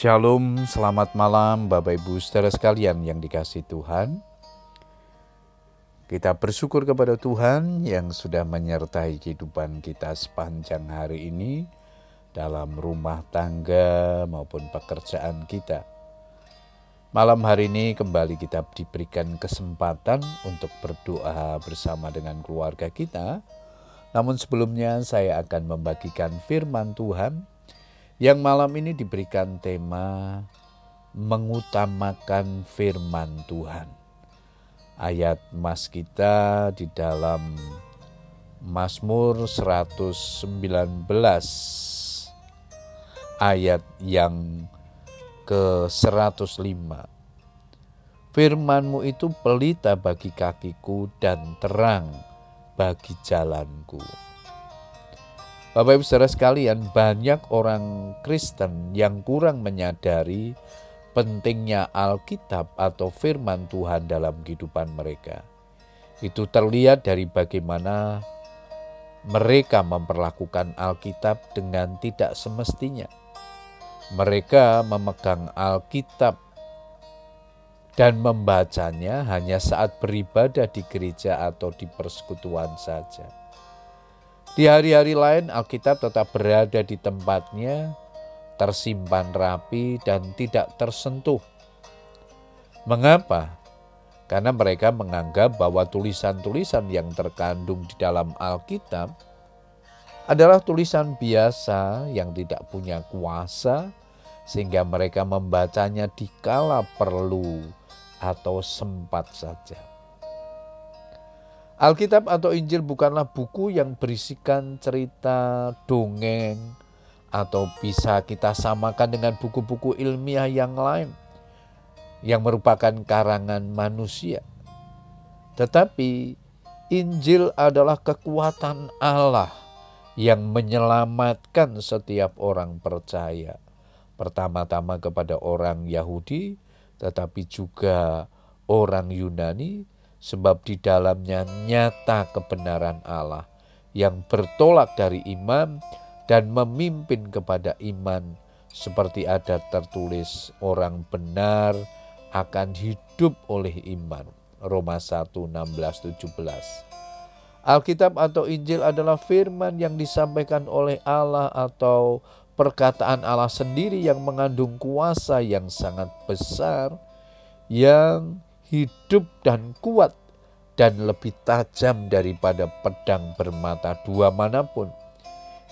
Shalom, selamat malam Bapak Ibu saudara sekalian yang dikasih Tuhan. Kita bersyukur kepada Tuhan yang sudah menyertai kehidupan kita sepanjang hari ini dalam rumah tangga maupun pekerjaan kita. Malam hari ini kembali kita diberikan kesempatan untuk berdoa bersama dengan keluarga kita. Namun sebelumnya saya akan membagikan firman Tuhan yang malam ini diberikan tema mengutamakan firman Tuhan. Ayat mas kita di dalam Mazmur 119 ayat yang ke-105. Firmanmu itu pelita bagi kakiku dan terang bagi jalanku. Bapak Ibu saudara sekalian, banyak orang Kristen yang kurang menyadari pentingnya Alkitab atau firman Tuhan dalam kehidupan mereka. Itu terlihat dari bagaimana mereka memperlakukan Alkitab dengan tidak semestinya mereka memegang Alkitab dan membacanya hanya saat beribadah di gereja atau di persekutuan saja. Di hari-hari lain, Alkitab tetap berada di tempatnya, tersimpan rapi, dan tidak tersentuh. Mengapa? Karena mereka menganggap bahwa tulisan-tulisan yang terkandung di dalam Alkitab adalah tulisan biasa yang tidak punya kuasa, sehingga mereka membacanya di kala perlu atau sempat saja. Alkitab atau Injil bukanlah buku yang berisikan cerita dongeng atau bisa kita samakan dengan buku-buku ilmiah yang lain yang merupakan karangan manusia. Tetapi Injil adalah kekuatan Allah yang menyelamatkan setiap orang percaya pertama-tama kepada orang Yahudi, tetapi juga orang Yunani, sebab di dalamnya nyata kebenaran Allah yang bertolak dari iman dan memimpin kepada iman, seperti ada tertulis: "Orang benar akan hidup oleh iman." Roma 1, 16, 17. Alkitab atau Injil adalah firman yang disampaikan oleh Allah atau perkataan Allah sendiri yang mengandung kuasa yang sangat besar, yang hidup dan kuat, dan lebih tajam daripada pedang bermata dua mana pun.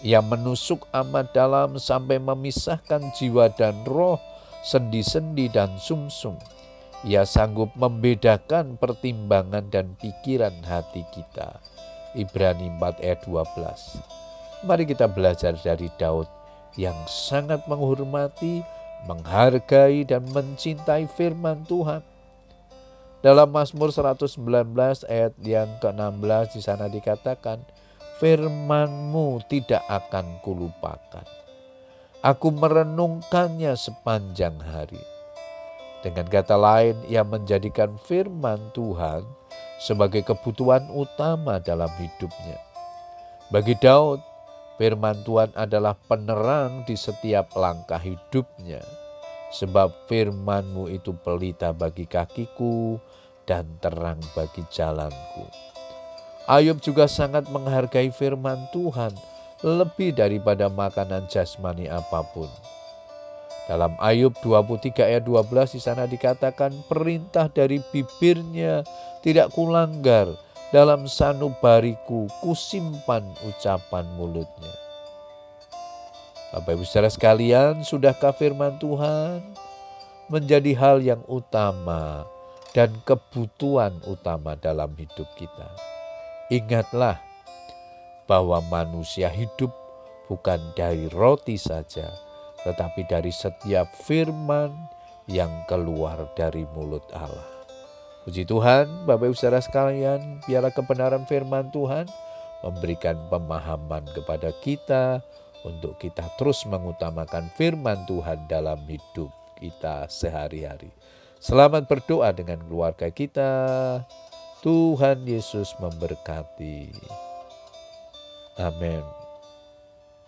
Ia menusuk amat dalam sampai memisahkan jiwa dan roh, sendi-sendi dan sumsum. -sum. Ia sanggup membedakan pertimbangan dan pikiran hati kita. Ibrani 4 ayat 12. Mari kita belajar dari Daud yang sangat menghormati, menghargai, dan mencintai firman Tuhan. Dalam Mazmur 119 ayat yang ke-16 di sana dikatakan, firmanmu tidak akan kulupakan. Aku merenungkannya sepanjang hari. Dengan kata lain, ia menjadikan firman Tuhan sebagai kebutuhan utama dalam hidupnya. Bagi Daud, Firman Tuhan adalah penerang di setiap langkah hidupnya. Sebab firmanmu itu pelita bagi kakiku dan terang bagi jalanku. Ayub juga sangat menghargai firman Tuhan lebih daripada makanan jasmani apa pun. Dalam Ayub 23 ayat 12 di sana dikatakan perintah dari bibirnya tidak kulanggar dalam sanubariku kusimpan ucapan mulutnya. Bapak Ibu saudara sekalian, sudahkah firman Tuhan menjadi hal yang utama dan kebutuhan utama dalam hidup kita? Ingatlah bahwa manusia hidup bukan dari roti saja, tetapi dari setiap firman yang keluar dari mulut Allah. Puji Tuhan, Bapak Ibu Saudara sekalian, biarlah kebenaran firman Tuhan memberikan pemahaman kepada kita untuk kita terus mengutamakan firman Tuhan dalam hidup kita sehari-hari. Selamat berdoa dengan keluarga kita. Tuhan Yesus memberkati. Amin.